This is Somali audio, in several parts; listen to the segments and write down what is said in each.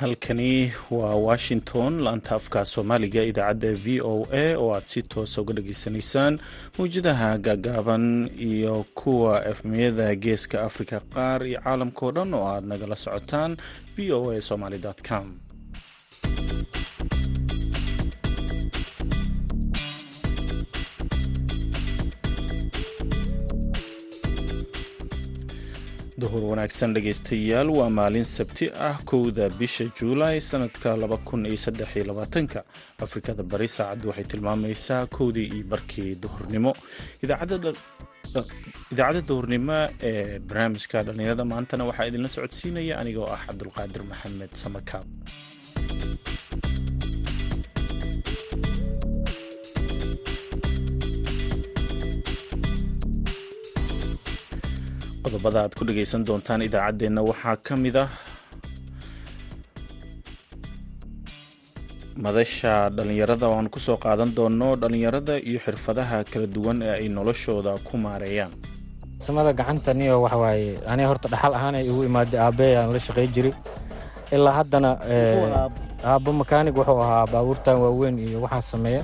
halkani waa washington laanta afka soomaaliga idaacadda v o a oo aad si toosa uga dhageysanaysaan mawjadaha gaagaaban iyo kuwa efmiyada geeska afrika qaar iyo caalamkao dhan oo aad nagala socotaan v o a somaly com duhur wanaagsan dhegaystayaal waa maalin sabti ah kowda bisha juulaay sanadka ka afrikada bari saacaddu waxay tilmaamaysaa kowdii iyo barkii duhurnimo. Idaacadda duhurnimo ee barnaamijka dhallinyarada maantana waxaa idinla socodsiinaya anigoo ah cabdulqaadir maxamed samakaab qodobada aad ku dhegaysan doontaan idaacaddeenna waxaa ka mid ah madasha dhallinyarada oo aan ku soo qaadan doono dhallinyarada iyo xirfadaha kala duwan ee ay noloshooda ku maareeyaan. Samada gacanta niyo waxa waaye aniga horta dhaxal ahaan ay igu imaaday aabbe aan la shaqay jiray ilaa haddana aabbo makaanig wuxuu ahaa baabuurtan waaweyn iyo waxaa sameeya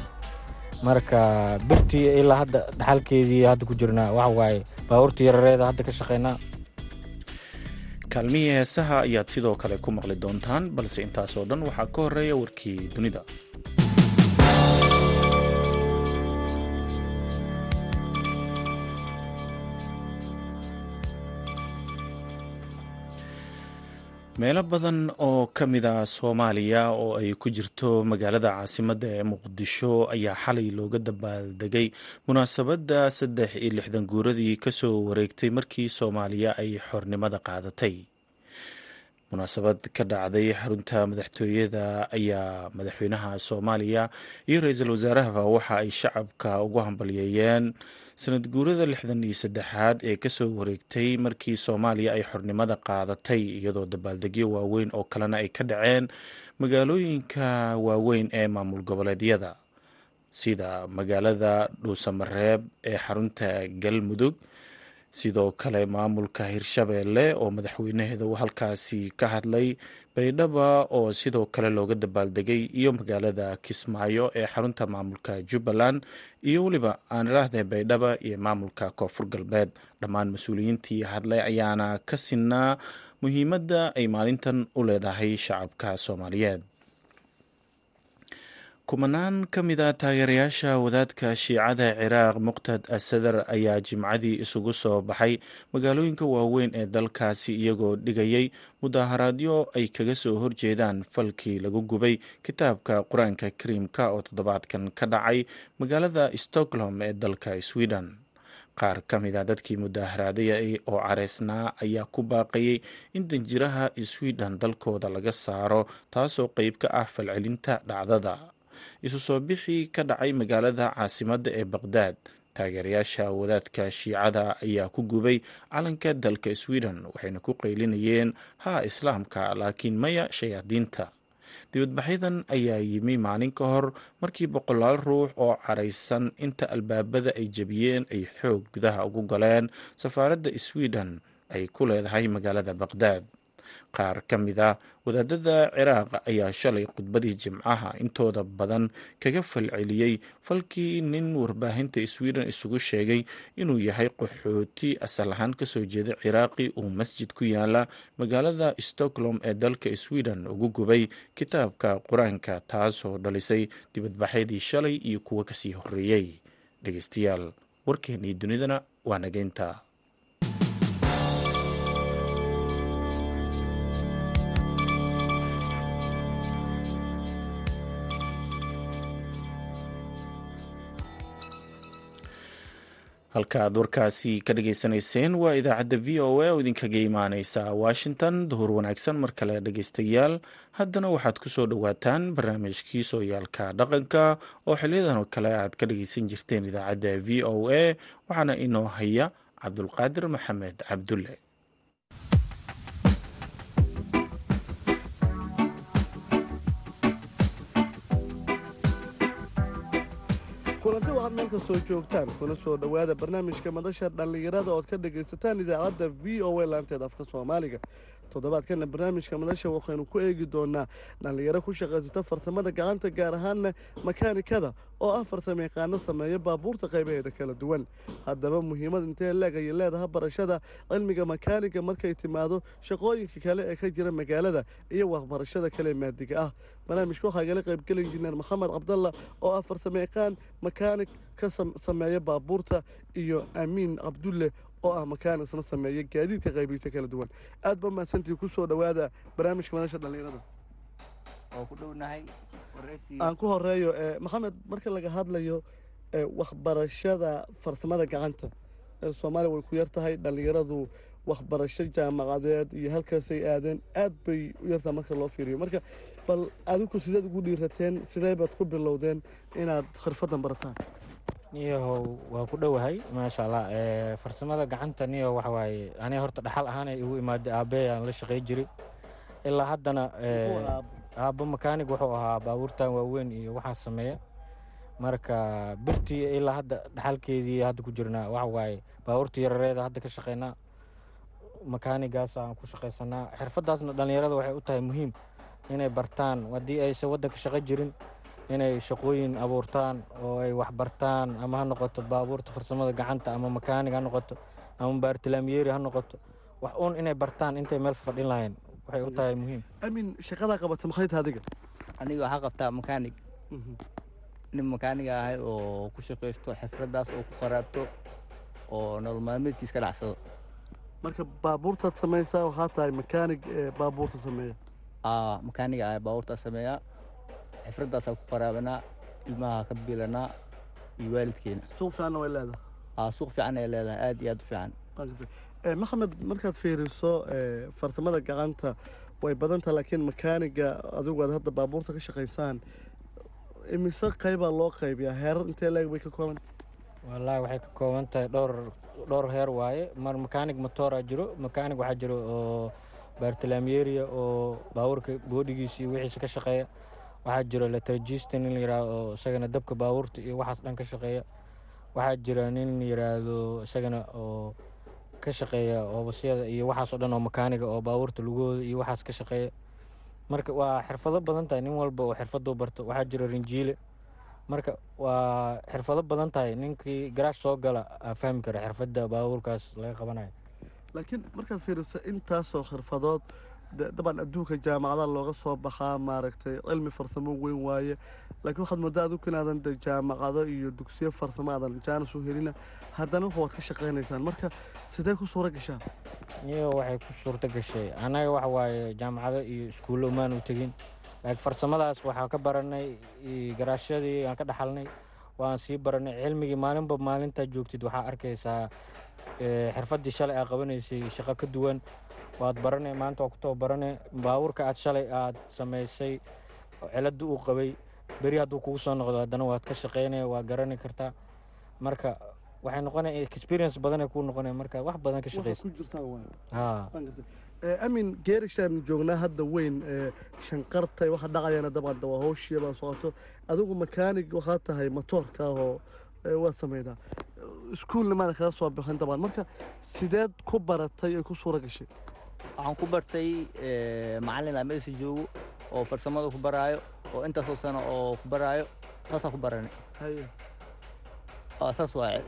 marka birtii ilaa hadda dhaxalkeedii hadda ku jirnaa waxa waaye baabuurta yarareeda hadda ka shaqaynaa kaalmihii heesaha ayaad sidoo kale ku maqli doontaan balse intaasoo dhan waxaa ka horreeya warkii dunida meelo badan oo ka mid ah soomaaliya oo ay ku jirto magaalada caasimadda ee muqdisho ayaa xalay looga dabaaldegay munaasabadda saddex iyo lixdan guuradii ka soo wareegtay markii soomaaliya ay xornimada qaadatay munaasabad ka dhacday xarunta madaxtooyada ayaa madaxweynaha soomaaliya iyo ra'iisul wasaarahaba waxa ay shacabka ugu hambalyeeyeen. Sanad guurada lixdan iyo saddexaad ee ka soo wareegtay markii soomaaliya ay xornimada qaadatay iyadoo dabaaldegyo waaweyn oo kalena ay ka dhaceen magaalooyinka waaweyn ee maamul goboleedyada. Sida magaalada dhuusamareeb ee xarunta galmudug sidoo kale maamulka hirshabeelle oo madaxweynaheeda uu halkaasi ka hadlay baydhaba oo sidoo kale looga dabaaldegay iyo magaalada kismaayo ee xarunta maamulka jubbaland iyo weliba aan idhaahdee baydhaba iyo maamulka koonfur galbeed. Dhammaan mas'uuliyiintii hadlay ayaana ka sinaa muhiimadda ay maalintan u leedahay shacabka soomaaliyeed kumanaan ka mid a taageerayaasha wadaadka shiicada ciraaq muqtad asadar ayaa jimcadii isugu soo baxay. Magaalooyinka waaweyn ee dalkaasi iyagoo dhigayay mudaaharaadyo ay kaga soo horjeedaan falkii lagu gubay. Kitaabka qur'aanka kariimka oo toddobaadkan ka dhacay magaalada stockholm ee dalka sweden. Qaar ka mid a dadkii mudaaharaadaya oo careysnaa ayaa ku baaqayay in danjiraha sweden dalkooda laga saaro taasoo qeyb ka ah falcelinta dhacdada isu soo bixii ka dhacay magaalada caasimadda ee baqdaad taageerayaasha wadaadka shiicada ayaa ku gubay calanka dalka sweden waxayna ku qaylinayeen haa islaamka laakiin maya shayaadiinta. Dibadbaxyadan ayaa yimi maalin ka hor markii boqolaal ruux oo caraysan inta albaabada ay jebiyeen ay xoog gudaha ugu galeen safaaradda sweden ay ku leedahay magaalada baqdaad qaar ka mid a wadaadada ciraaq ayaa shalay khudbadii jimcaha intooda badan kaga falceliyey falkii nin warbaahinta sweden isugu sheegay inuu yahay qaxooti asal ahaan ka soo jeeda ciraaqi uu masjid ku yaalla. Magaalada stockholm ee dalka sweden ugu gubay kitaabka qur'aanka taasoo dhalisay dibadbaxyadii shalay iyo kuwo ka sii horeeyey dhegeystayaal warkeenii dunidana waa nageynta halka aad warkaasi ka dhageysanayseen waa idaacadda v o a oo idinkaga imaaneysa washington. Duhur wanaagsan mar kale dhegeystayaal haddana waxaad ku soo dhowaataan barnaamijkii sooyaalka dhaqanka oo xiliyadan oo kale aad ka dhageysan jirteen idaacadda v o a. Waxaana inoo haya cabdulqaadir maxamed cabdulle kulanti waxaad meel kastoo joogtaan kuna soo dhowaada barnaamijka madasha dhallinyarada ood ka dhegaysataan idaacadda v o a laanteeda afka soomaaliga toddobaadkana barnaamijka madasha waxaynu ku eegi doonaa dhallinyaro ku shaqaysata farsamada gacanta gaar ahaanna makaanikada oo ah farsamo yaqaano sameeya baabuurta qaybaheeda kala duwan. Haddaba muhiimad intee leeg ayay leedahay barashada cilmiga makaaniga markay timaado shaqooyinka kale ee ka jira magaalada iyo waxbarashada kale maadiga ah. Barnaamijka waxaa igala qaybgeli injineer maxamed cabdalla oo ah farsamo yaqaan makaanig ka sameeya baabuurta iyo amiin cabdulle oo ah makaanisna sameeya gaadiidka qaybiisa kala duwan. Aad ba mahadsantii ku soo dhowaada barnaamijka madasha dhallinyarada. Aan ku horeeyo maxamed marka laga hadlayo waxbarashada farsamada gacanta soomaaliya way ku yar tahay dhallinyaradu waxbarasho jaamacadeed iyo halkaasay aadeen aad bay u yartaha marka loo fiiriyo. Marka bal adigu sideed ugu dhiirateen sidee baad ku bilowdeen inaad khirfadan barataan niyahow waa ku dhowahay maasha allah farsamada gacanta niyo waxa waaye aniga horta dhaxal ahaan ay igu imaaday aabbe aan la shaqey jiray ilaa haddana aabbo. makaanig wuxuu ahaa baabuurtan waaweyn iyo waxaa sameeya. Marka birtii ilaa hadda dhaxalkeedii hadda ku jirnaa waxa waaye baabuurta yarareeda hadda ka shaqeynaa. Makaanigaas aan ku shaqaysanaa xirfadaasna dhallinyarada waxay u tahay muhiim inay bartaan. Haddii aysan waddanka shaqo jirin inay shaqooyin abuurtaan oo ay waxbartaan ama ha noqoto baabuurta farsamada gacanta ama makaanig ha noqoto ama baartilaamyeeri ha noqoto wax uun inay bartaan intay meel fadhin lahayn waxay u tahay muhiim. Amin shaqadaa qabata tahay adiga. Aniga waxaa qabtaa makaanig. Nin makaaniga ahay oo ku shaqaysto xirfadaas oo ku qaraabto oo nolol maalmeedkiis ka dhacsado. Marka baabuurtaad samaysaa waxaa tahay makaanig baabuurta sameeya? Aa makaaniga ahay baabuurtaa sameeyaa xifradaasaa ku qaraabanaa ilmaha ka biilanaa iyo waalidkeena. Suuq fiicanna way leedahay? Aa suuq fiican ay leedahay aad iyo aad u fiican. Maxamed markaad fiiriso farsamada gacanta way badan tahay laakiin makaaniga adigu aad hadda baabuurta ka shaqaysaan imise qaybaa loo qaybiyaa? Heerar intee leeg bay ka kooban? Wallaahi waxay ka kooban tahay dhowr dhowr heer waaye. Mar makaanig motoora jiro makaanig waxaa jiro oo baartilaamyeeriya oo baabuurka boodhigiisa iyo wixiisa ka shaqeeya waxaa jiro letrajista nin la yidhaahdo oo isagana dabka baabuurta iyo waxaas dhan ka shaqeeya. Waxaa jira nin yidhaahdo isagana oo ka shaqeeya oobasyada iyo waxaasoo dhan oo makaaniga oo baabuurta lugooda iyo waxaas ka shaqeeya. Marka waa xirfado badan tahay nin walba oo xirfaduu barto. Waxaa jira rinjiile. Marka waa xirfado badan tahay. Ninkii garaash soo gala fahmi kara xirfadda baabuurkaas laga qabanayo. Laakiin markaad fiiriso intaasoo khirfadood dabcan adduunka jaamacadaha looga soo baxaa maaragtay cilmi farsamo weyn waaye laakiin waxaad moodaa adigu inaadan de jaamacado iyo dugsiyo farsamo aadan jaanis u helina haddana waad ka shaqaynaysaan. Marka sidee ku suura gashaan iyo waxay ku suurto gashay. Annaga waxa waaye jaamacado iyo iskuullo umaan u tegin. Laakiin farsamadaas waxaa ka baranay garaashyadii aan ka dhaxalnay. Waan sii baranay cilmigii maalinba maalintaa joogtid waxaa arkaysaa xirfaddii shalay aad qabanaysay shaqo ka duwan. Waad baranay maanta waa ku tababarane baabuurka aad shalay aad samaysay cilada uu qabay beri hadduu kugu soo noqdo haddana waad ka shaqaynaya waa garani kartaa. Marka waxay noqonaya experience badanay kuu noqonaya marka wax badan ka shaqaysa ku jirtaan waay ha amin geerishaan joognaa hadda weyn shanqartay waxa dhacayana dabcan waa socoto adigu makaanig waxaa tahay matoorka ahoo waad samaydaa iskuulna maana kaga soo bixin dabcan. Marka sideed ku baratay ay ku suura gashay? Waxaan ku bartay macallin aan meesha joogo oo farsamada ku baraayo oo intaasoo sano oo ku baraayo saasaan ku baranay saas waaye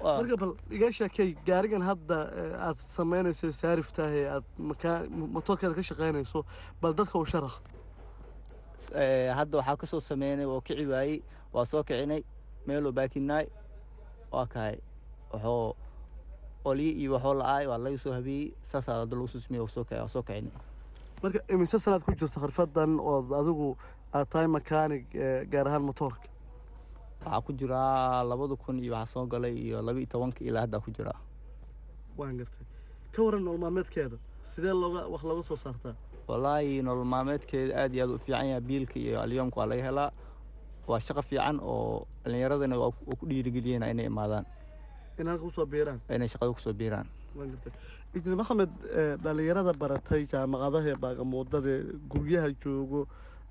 Waa- marka bal iga sheekay gaarigan hadda aad samaynayso saariftaah ee aad makaa matoorkeeda ka shaqaynayso bal dadka u sharax? Eh, hadda waxaa ka soo sameynay waa kici waayey waa soo kicinay meeloo baakinaay waa kahay waxoo iyo waxoo la-aay waa laga soo habeeyey saasaa hadda lagu soo sameeyey waa soo kici- waa soo kicinay marka imise sanaad ku jirta khirfadan ood adigu aad tahay makaanig gaar ahaan matoorka waxaa ku jiraa labada kun iyo waxaa soo galay iyo laba iyo tobanka ilaa haddaa ku jiraa waan gartay. Ka waran nolol maalmeedkeeda sidee looga wax looga soo saartaa? Wallaahi nolol maalmeedkeeda aad iyo aad u fiican yahay biilka iyo alyoomka waa laga helaa waa shaqo fiican oo dhalinyaradana waa ku dhiirigeliyeen inay imaadaan. Biiraan? Inay shaqada ku soo biiraan. Injineer maxamed eh, dhalinyarada baratay jaamacadaha ee baagamuudada guryaha joogo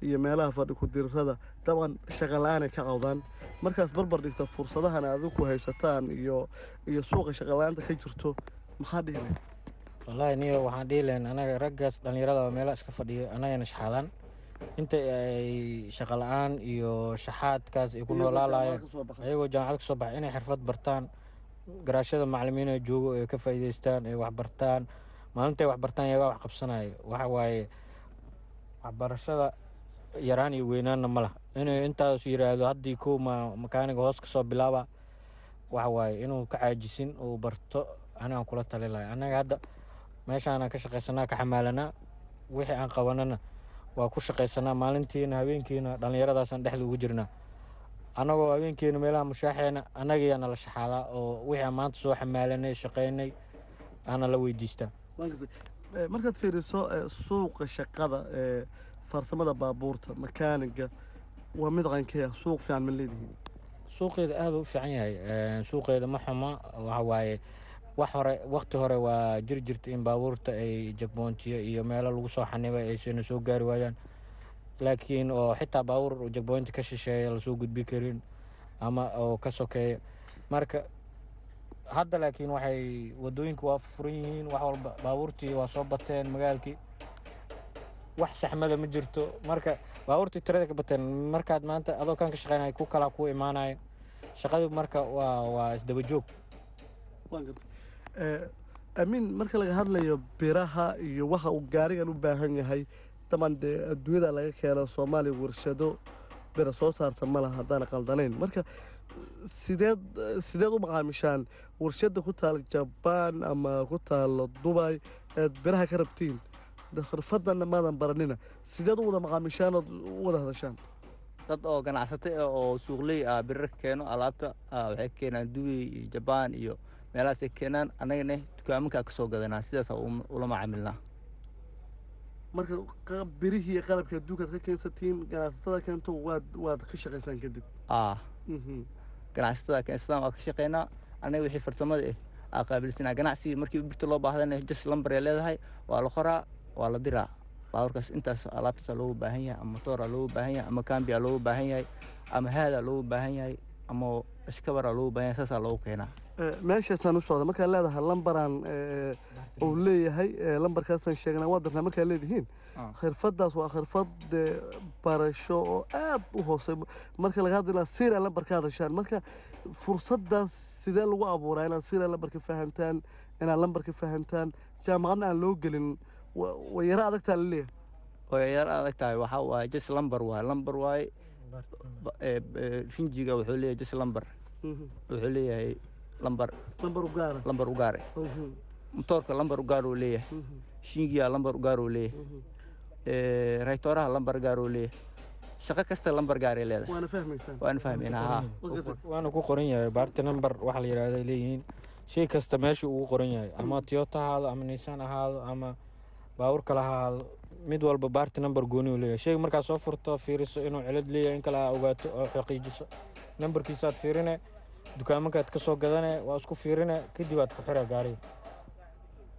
iyo meelaha fadhi ku-dirirada dabcan shaqa la'aanay ka cawdaan markaas barbar dhigta fursadahan aad ku haysataan iyo iyo suuqa shaqa la'aanta ka jirto maxaa dhihi lahayd? Wallaahi niyo waxaan dhihi lahayn anaga raggaas dhallinyarada meelaha iska fadhiyo annagana shaxaadaan inta ay shaqa la'aan iyo shaxaadkaas ay ku noolaalaayeen ayagoo jaamacad ka soo baxay. Inay xirfad bartaan. Garaashada macalimiina joogo ay ka faa'iidaystaan ay waxbartaan maalintay waxbartaan iyagaa wax qabsanayo waxa waaye waxbarashada yaraan iyo weynaanna ma laha. Inuu intaas yidhaahdo haddii kow ma makaaniga hoos ka soo bilaaba waxa waaye inuu ka caajisin uu barto anigaan kula tali lahay annaga hadda meeshaanaan ka shaqaysanaa ka xamaalanaa wixii aan qabanana waa ku shaqaysanaa maalintiina habeenkiina dhallinyaradaasaan dhexda ugu jirnaa. Annagoo habeenkiina meelaha mushaaxeena annagayaa nala shaxaadaa oo wixii aan maanta soo xamaalanay shaqaynay aana la weydiistaa. Markaad fiiriso suuqa shaqada ee farsamada baabuurta makaaniga waa mid qankaya suuq fiican ma leedihiin? Suuqeeda aada u fiican yahay. Suuqeeda ma xuma waxa waaye wax hore wakti hore waa jiri jirta in baabuurta ay jagboontiyo iyo meelo lagu soo xanibay aysan soo gaari waayaan. Laakiin oo xitaa baabuur jagboonti ka shisheeya la soo gudbi karin ama oo ka sokeeya marka hadda laakiin waxay waddooyinka waa furan yihiin wax walba baabuurtii waa soo bateen magaalkii. Wax saxmada ma jirto. Marka baabuurtii tirada ka bateen markaad maanta adoo kan ka shaqeynaya ku kalaa ku imaanaya shaqadii marka waa waa isdaba joog amiin marka laga hadlayo biraha iyo waxa uu gaarigan u baahan yahay daban dee adduunyada laga keeno soomaaliya warshado bira soo saarta ma laha haddaan qaldanayn. Marka sideed sideed u maqaamishaan warshadda ku taal jabaan ama ku taalo dubay eed biraha ka rabtiin. Khirfadanna maadan baranina. Sideed u wada maqaamishaan ood u wada hadashaan. Dad oo ganacsato ah oo suuqley ah birar keeno alaabta waxay keenaan dubay iyo jabaan iyo meelahaasay keenaan annagana dukaamankaa ka soo gadanaa sidaasa ula macaamilnaa marka birihii iyo qalabka adduunkaad ka keensatiin ganacsatada keento waad waad ka shaqaysaan kadib. A ganacsatada keensadaan waa ka shaqeynaa annaga wixii farsamada ah aa qaabilsanaa ganacsigii markii birta loo baahdana jas lambar ay leedahay waa la qoraa waa la diraa. Baaburkaas intaas alaabtaasaa loogu baahan yahay ama motooraa loogu baahan yahay ama kambiyaa loogu baahan yahay ama haadaa loogu baahan yahay ama iskabaraa loogu baahan yahay saasaa loogu keenaa meeshaasaan u socda markaad leedahay lambaraan uu leeyahay lambarkaasaan sheegnaa waa darnaa markaad leedihiin. Khirfadaas waa khirfad barasho oo aad u hoosey marka laga hadlaynaa siria lambar ka hadashaan marka fursaddaas sidee lagu abuuraa inaad siria lambarka fahantaan inaad lambarka fahantaan jaamacadna aan loo gelin way yaro adagtaa la leeyahay way yaro adag tahay waxaa waaye jas lambar waaye lambar waaye rinjiga wuxuu leeyahay jas lambar. Wuxuu leeyahay lambar. Lambar u gaara lambar u gaare motoorka lambar u gaar uu leeyahay. Shingiya lambar u gaar uu leeyahay. Raytooraha lambar gaar uu leeyahay. Shaqo kasta lambar gaaray leedahay. Waana fahmaysaan waana fahmaynaa haa waana ku qoran yahay baarti number waxa la yidhahda ay leeyihiin. Shay kasta meesha ugu qoran yahay. Ama toyota ahaado ama nissan ahaado ama baabuur kale ha ahaado mid walba baarti number gooni uu leeyahay. Shayga markaad soo furto fiiriso inuu cilad leeyahay in kale aa ogaato oo xaqiijiso nambarkiisaad fiirine dukaamankaad ka soo gadane waa isku fiirine kadib aad ku xira gaariga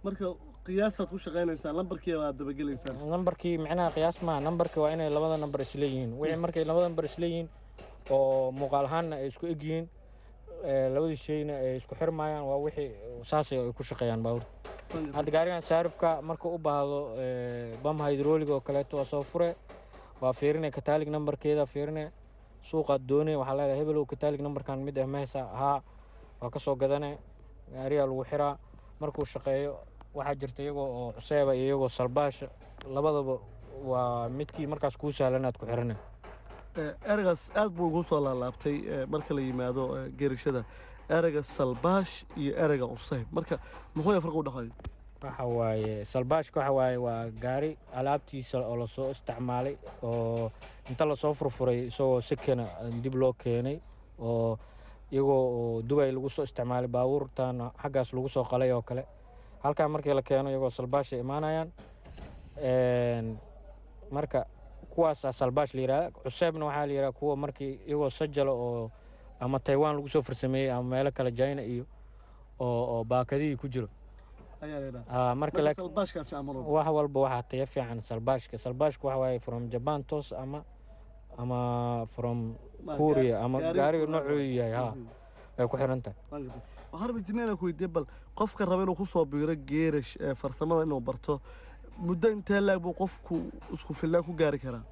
marka qiyaasaad ku shaqaynaysaan lambarkii aad dabagelaysaan nambarkii micnaha qiyaas maaha nambarka waa inay labada nambar isleeyihiin wixii markay labada nambar isleeyihiin oo muuqaal ahaanna ay isku eg yihiin labadii shayna ay isku xirmayaan waa wixii saasay ay ku shaqeeyaan baabuurta hadda gaarigan saarifka marka u baahdo bam hydrolig oo kaleeto waa soo fure waa fiirine kataalig nambarkeeda fiirine suuqaad doone waxaa leedahay hebelow kataalig nambarkan mid ah mahaysa haa waa ka soo gadane. Gaariyaa lagu xiraa. Markuu shaqeeyo waxaa jirta iyagoo oo cuseeba iyo iyagoo salbaasha labadaba waa midkii markaas kuu sahlan aad ku xirane. Ereygaas aad buu ugu soo laalaabtay marka la yimaado geerishada. Ereyga salbaash iyo ereyga cuseyb. Marka muxuu farqa u dhexeeyo waxa waaye salbaashka waxa waaye waa gaari alaabtiisa oo la soo isticmaalay oo inta la soo furfuray isagoo sekena dib loo keenay oo iyagoo oo dubay lagu soo isticmaalay baabuurtan xaggaas lagu soo qalay oo kale. Halkaa markii la keeno iyagoo salbaashay imaanayaan marka kuwaasaa salbaash la yihahda cuseebna waxaa la yihahda kuwa markii iyagoo sajalo oo ama taiwan lagu soo farsameeyey ama meelo kale china iyo oo baakadihii ku jiro wax walba waxaa tayo fiican salbaashka. Salbaashka waxa waaye from japan toos ama ama from gaari- ama gaariga noocuu yahay ha. Mhm. ay ku xiran tahay. Rabay jineena ku weydiiyey bal qofka raba inuu ku soo biiro geerash ee farsamada inuu barto muddo intee laag buu qofku isku filnaan ku gaari karaa?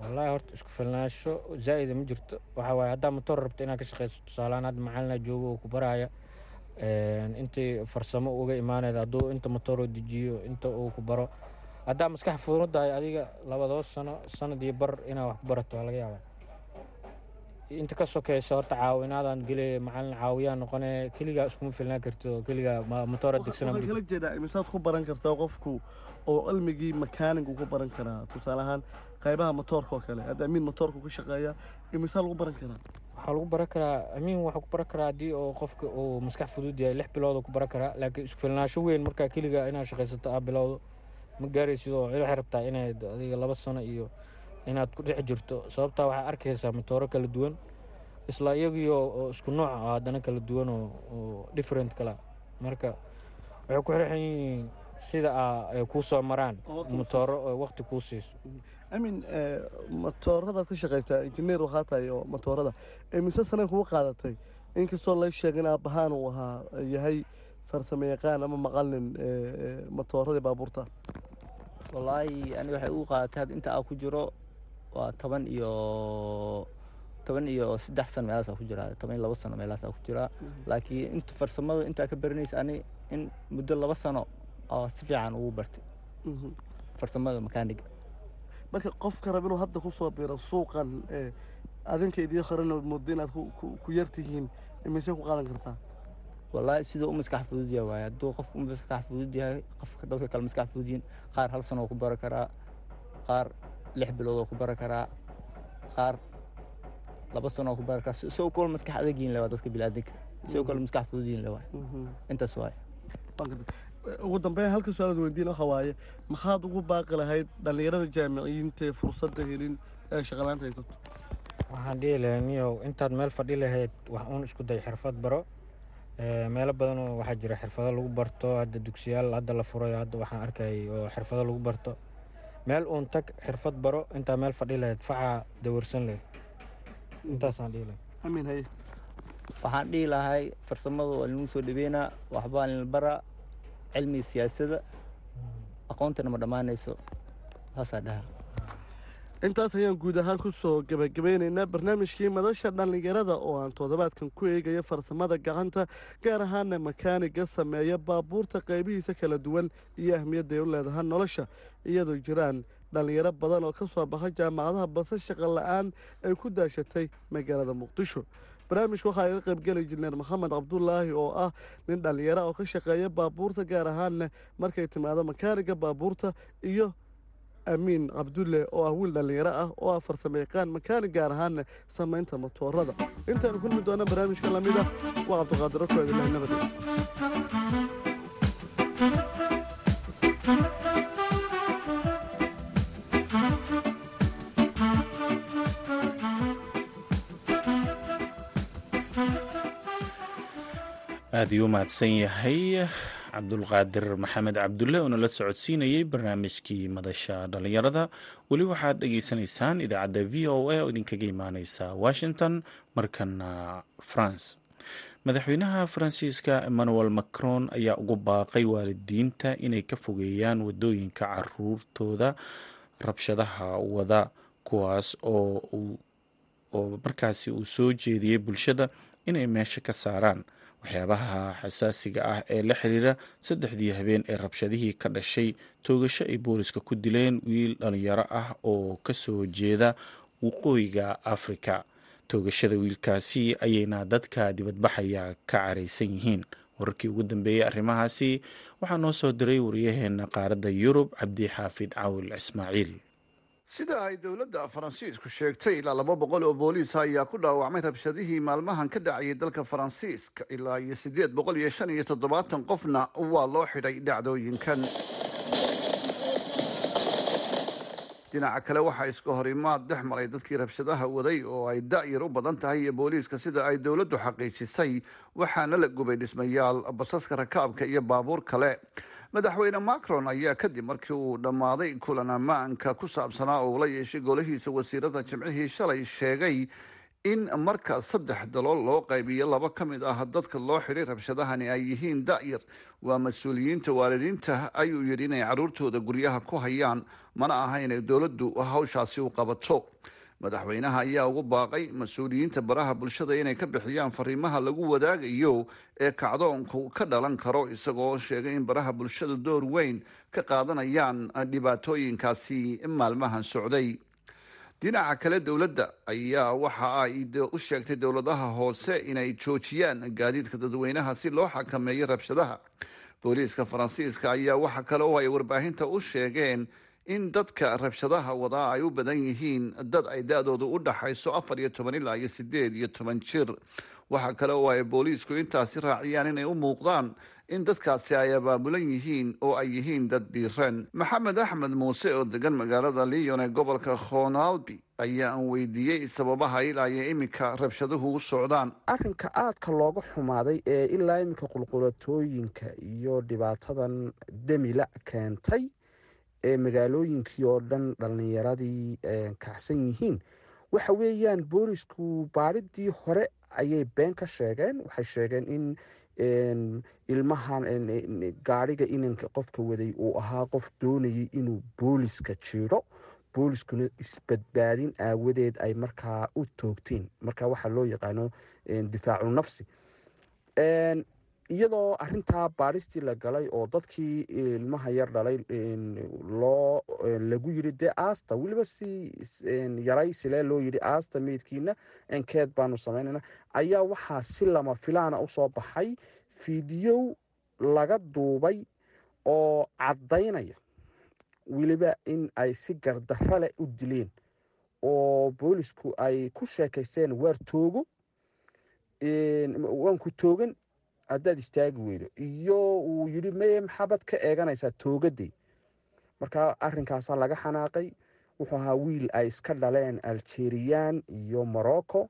Wallahi horta isku filnaansho zaa'ida ma jirto. Waxa waaye haddaa motor rabto inaad ka shaqayso tusaalehaan hadda macalina joogo oo ku baraya een, intii farsamo uga imaanayda hadduu inta motoroo dejiyo inta uu ku baro. Haddaa maskax fuunudahay adiga labadoo sano sanad iyo bar inaad wax ku barato waa laga yaabaa. Inta ka sokeysa horta caawinaadaan gele macalin caawiyaa noqone keligaa iskuma filnaan kartid oo keligaa motora degsana ma waxaan jirto kala jeedaa imisaad ku baran kartaa qofku oo cilmigii makaanigu ku baran karaa. Tusaale ahaan qaybaha motoorka oo kale hadda amiin motoorka ku shaqeeya imisaa lagu baran karaa waxaa lagu baran karaa amiin waxuu ku baran karaa haddii oo qofka uu maskax fudud yahay lix bilood ku baran karaa laakiin isku filnaansho weyn markaa keliga inaad shaqaysato aa bilowdo ma gaaraysid oo waxay rabtaa inaad adiga laba sano iyo inaad ku dhex jirto. Sababtaa waxaa arkaysaa motooro kala duwan isla iyagiyo isku nooc ah haddana kala duwan oo different kala. Marka waxay ku xirxan yihiin sida ay kuu soo maraan motooro oo waqti kuu siiso amiin motooradaad ka shaqaysaa injineer waxaa tahay oo motoorada imise saneen kugu qaadatay? Inkastoo la sheegay in aabbahaan uu ahaa yahay farsamo yaqaan ama maqalin motooradii baabuurta. Wallaahi aniga waxay ugu qaadatay hadda inta aan ku jiro waa toban iyo toban iyo saddex sano meelahaas aan ku jiraa toban iyo labo sano meelahaas aan ku jiraa laakiin inta farsamada intaa ka baranaysa ani in muddo laba sano oo si fiican ugu bartay. Mhm. farsamada makaaniga marka qofka raba inuu hadda ku soo biro suuqan ee adinka idiin horena muddo inaad ku- ku- ku yar tihiin imise ku qaadan kartaa? Wallaahi siduu u maskax fudud yahay waaye. Hadduu qofku u maskax fudud yahay qofka dadka kale maskax fudud yihiin qaar hal sano oo ku baran karaa qaar lix bilood oo ku baran karaa qaar laba sano oo ku baran karaa. Isagoo kale maskax adag yihiin lewaa dadka bilaadanka isagoo kale maskax fudud yihiin lewaa Mhm. intaas waaye. Ugu dambeyn halka su'aalaad weydiin waxa waaye maxaad ugu baaqi lahayd dhallinyarada jaamiciyiinta ee fursadda helin ee shaqalaanta haysato? Waxaan dhihi lahaa niyow intaad meel fadhi lahayd wax uun isku day xirfad baro. Ee, meelo badan oo waxaa jira xirfado lagu barto hadda dugsiyaal hadda la furayo hadda waxaan arkay oo xirfado lagu barto. Meel uun tag xirfad baro intaa meel fadhi lahayd facaa dawarsan lahayd intaasaan dhihi lahaa. Amiin haye. Waxaan dhihi lahay farsamada waa lagu soo dhaweynaa waxbaa la baraa cilmiga siyaasadda aqoontana ma dhammaanayso saasaa dhaha intaas ayaan guud ahaan ku soo gebagabeynaynaa barnaamijkii madasha dhallinyarada oo aan toddobaadkan ku eegayo farsamada gacanta gaar ahaana makaaniga sameeya baabuurta qaybihiisa kala duwan iyo ahmiyadda ay u leedahay nolosha iyadoo jiraan dhallinyaro badan oo ka soo baxa jaamacadaha balse shaqo la'aan ay ku daashatay magaalada muqdisho barnaamijka waxaa iga qaybgeli jineer maxamed cabdulaahi oo ah nin dhallinyaro oo ka shaqeeya baabuurta gaar ahaanna markay timaado makaaniga baabuurta iyo amiin cabdulle oo ah wiil dhallinyaro ah oo ah farsamo yaqaan makaanig gaar ahaana samaynta motoorada intaanu kulmi doona barnaamijka la mid ah waa cabdiqaadiro koedilah nabad aada iyuu mahadsan yahay cabdulqaadir maxamed cabdulle oo nala socodsiinayey barnaamijkii madasha dhallinyarada. Weli waxaad dhegeysanaysaan idaacadda v o a oo idinkaga imaaneysa washington markana france. Madaxweynaha faransiiska emmanuel macron ayaa ugu baaqay waalidiinta inay ka fogeeyaan waddooyinka caruurtooda rabshadaha wada kuwaas oo oo markaasi uu soo jeediyey bulshada inay meesha ka saaraan waxyaabaha xasaasiga ah ee la xiriira saddexdii habeen ee rabshadihii ka dhashay toogasho ay booliska ku dileen wiil dhalinyaro ah oo ka soo jeeda waqooyiga afrika. Toogashada wiilkaasi ayayna dadka dibadbaxaya ka caraysan yihiin. Wararkii ugu dambeeyey arrimahaasi waxaa noo soo diray wariyaheena qaaradda yurub cabdi xaafid cawil ismaaciil sida ay dowladda faransiisku sheegtay ilaa laba boqol oo booliis ayaa ku dhaawacmay rabshadihii maalmahan ka dhacayay dalka faransiiska ilaa iyo siddeed boqol iyo shan iyo toddobaatan. Qofna waa loo xidhay dhacdooyinkan. Dhinaca kale waxaa iska horimaad dhex maray dadkii rabshadaha waday oo ay da-yar u badan tahay iyo booliiska sida ay dowladdu xaqiijisay waxaana la gubay dhismayaal basaska rakaabka iyo baabuur kale madaxweyne macron ayaa kadib markii uu dhammaaday kulan ammaanka ku saabsanaa oo ula yeeshay golahiisa wasiirada jimcihii shalay sheegay in marka saddex dalool loo qaybiyo laba ka mid ah dadka loo xidhay rabshadahani ay yihiin da-yar. Waa mas'uuliyiinta waalidiinta ayuu yidhi inay caruurtooda guryaha ku hayaan. Mana aha inay dowladdu hawshaasi u qabato madaxweynaha ayaa ugu baaqay mas'uuliyiinta baraha bulshada inay ka bixiyaan fariimaha lagu wadaagayo ee kacdoonku ka dhalan karo isagoo sheegay in baraha bulshadu door weyn ka qaadanayaan dhibaatooyinkaasi maalmahan socday. Dhinaca kale dowladda ayaa waxa ay u sheegtay dowladaha hoose inay joojiyaan gaadiidka dadweynaha si loo xakameeyo rabshadaha. Booliiska faransiiska ayaa waxa kale oo ay warbaahinta u sheegeen in dadka rabshadaha wadaa ay u badan yihiin dad ay da-doodu u dhaxayso afar iyo toban ilaa iyo sideed iyo toban jir. Waxaa kale oo ay booliisku intaasi raaciyaan inay u muuqdaan in dadkaasi ay abaabulan yihiin oo ay yihiin dad dhiiran maxamed axmed muuse oo degan magaalada lyon ee gobolka khonalbi ayaa aan weydiiyey sababaha ilaa iyo iminka rabshaduhu u socdaan. Arrinka aadka looga xumaaday ee ilaa iminka qulqulatooyinka iyo dhibaatadan demila keentay ee magaalooyinkii oo dhan dhallinyaradii kacsan yihiin. Waxa weeyaan boolisku baadhidii hore ayay been ka sheegeen. Waxay sheegeen in ilmahan gaadhiga inanka qofka waday uu ahaa qof doonayay inuu booliska jiidho booliskuna isbadbaadin aawadeed ay markaa u toogteen marka waxaa loo yaqaano difaacu nafsi iyadoo arintaa baadhistii la galay oo dadkii ilmaha yar dhalay loo lagu yiri dee asta weliba si yaray silee loo yidhi asta meydkiina enkeed baanu samaynayna ayaa waxaa si lama filaana u soo baxay fiidiyow laga duubay oo caddaynaya weliba in ay si gardarro leh u dileen oo boolisku ay ku sheekaysteen waar toogo waanku toogan haddaad istaagi weydo. Iyo uu yidhi maye maxaabad ka eeganaysaa toogadey marka arinkaasaa laga xanaaqay wuxuu ahaa wiil ay iska dhaleen algeriyaan iyo morocco.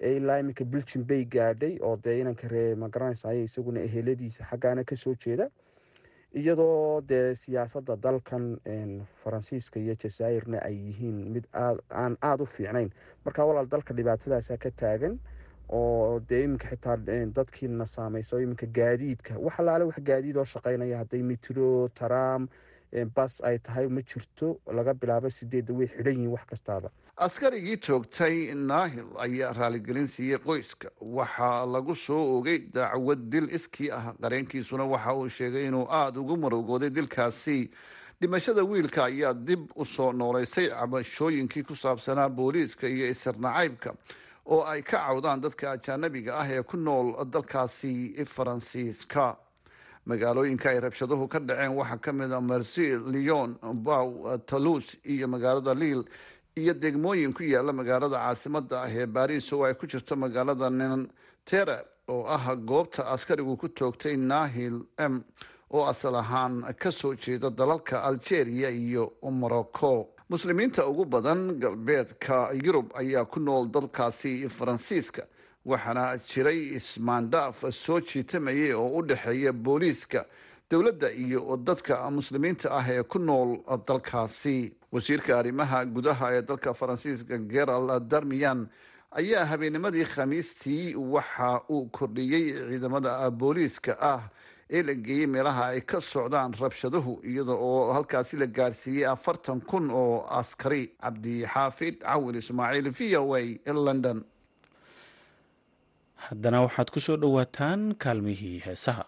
Ilaa iminka biljin bay gaadhay oo dee inanka ree magaranaysa isaguna eheladiisa xaggaana ka soo jeeda. Iyadoo dee siyaasadda dalkan faransiiska iyo jazaa'irna ay yihiin mid aan aada u fiicnayn. Marka walaal dalka dhibaatadaasa ka taagan oo dee iminka xitaa dadkiina saameysa iminka gaadiidka wax alaale wax gaadiid oo shaqeynaya hadday mitro tram bas ay tahay ma jirto laga bilaabo sideedda way xidhan yihiin wax kastaaba. Askarigii toogtay naahil ayaa raaligelin siiyey qoyska. Waxaa lagu soo ogay dacwad dil iskii ah qareenkiisuna waxa uu sheegay inuu aada ugu marogooday dilkaasi. Dhimashada wiilka ayaa dib u soo nooleysay cabashooyinkii ku saabsanaa booliiska iyo isirnacaybka oo ay ka cawdaan dadka ajaanabiga ah ee ku nool dalkaasi faransiiska. Magaalooyinka ay rabshaduhu ka dhaceen waxaa ka mid a marsil lyon bow toulouse iyo magaalada liil iyo degmooyin ku yaalla magaalada caasimada ah ee baris oo ay ku jirto magaalada nantere oo ah goobta askarigu ku toogtay nahil m oo asal ahaan ka soo jeeda dalalka algeria iyo morocco muslimiinta ugu badan galbeedka yurub ayaa ku nool dalkaasi faransiiska waxaana jiray ismaandhaaf soo jiitamayay oo u dhexeeya booliiska dowladda iyo dadka muslimiinta ah ee ku nool dalkaasi. Wasiirka arrimaha gudaha ee dalka faransiiska gerald darmiyan ayaa habeennimadii khamiistii waxa uu kordhiyey ciidamada booliiska ah ee la geeyey meelaha ay ka socdaan rabshaduhu iyada oo halkaasi la gaarsiiyey afartan kun oo askari. Cabdixaafid cawil ismaaciil v o a london. Haddana waxaad ku soo dhowaataan kaalmihii heesaha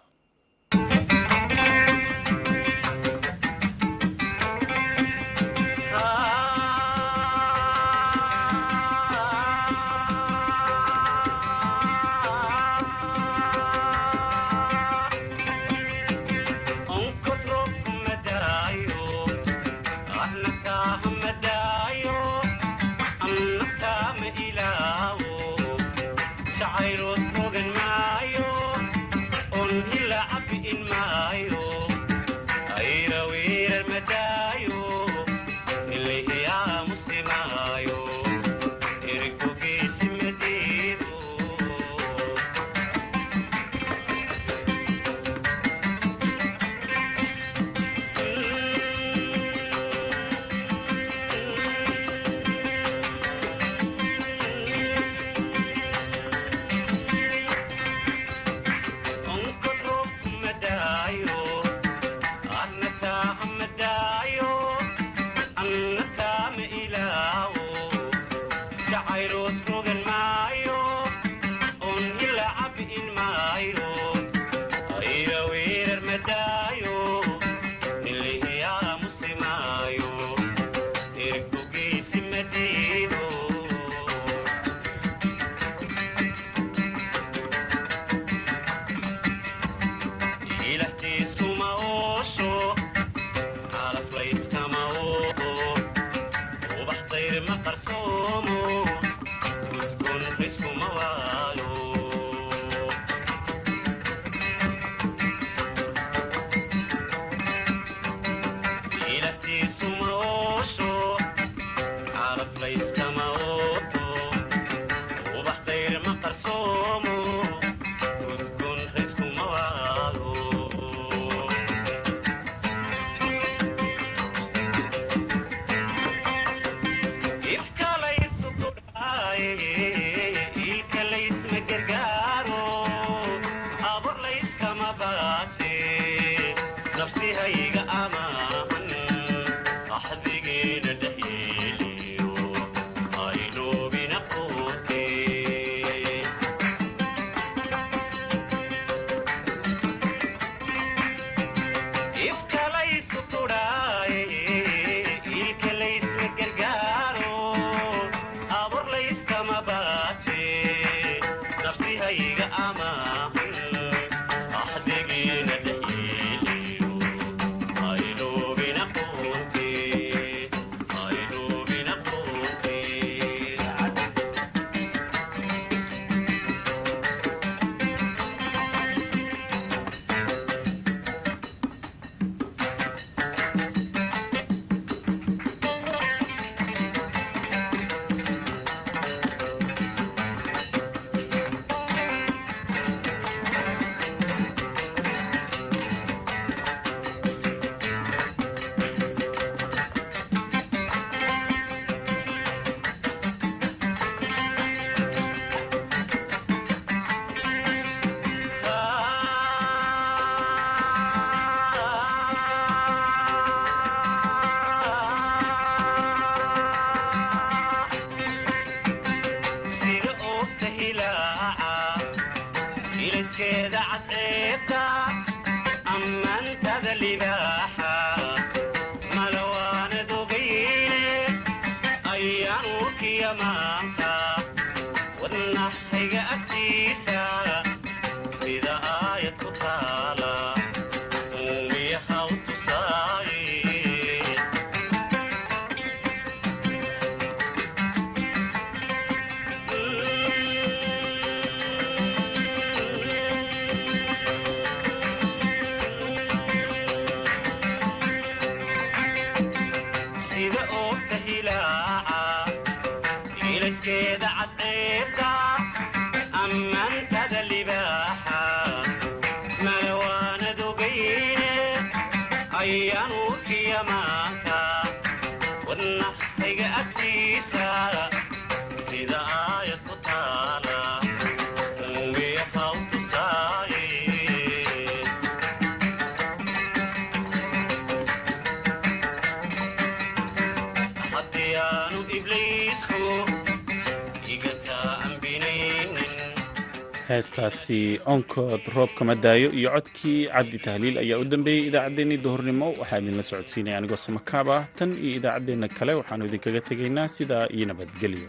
heestaasi onkood roob kama daayo iyo codkii cabdi tahliil ayaa u dambeeyey idaacaddeenii duhurnimo. Waxaa idinla socodsiinaya anigoo samakaab ah tan iyo idaacaddeenna kale waxaannu idinkaga tegaynaa sidaa iyo nabadgelyo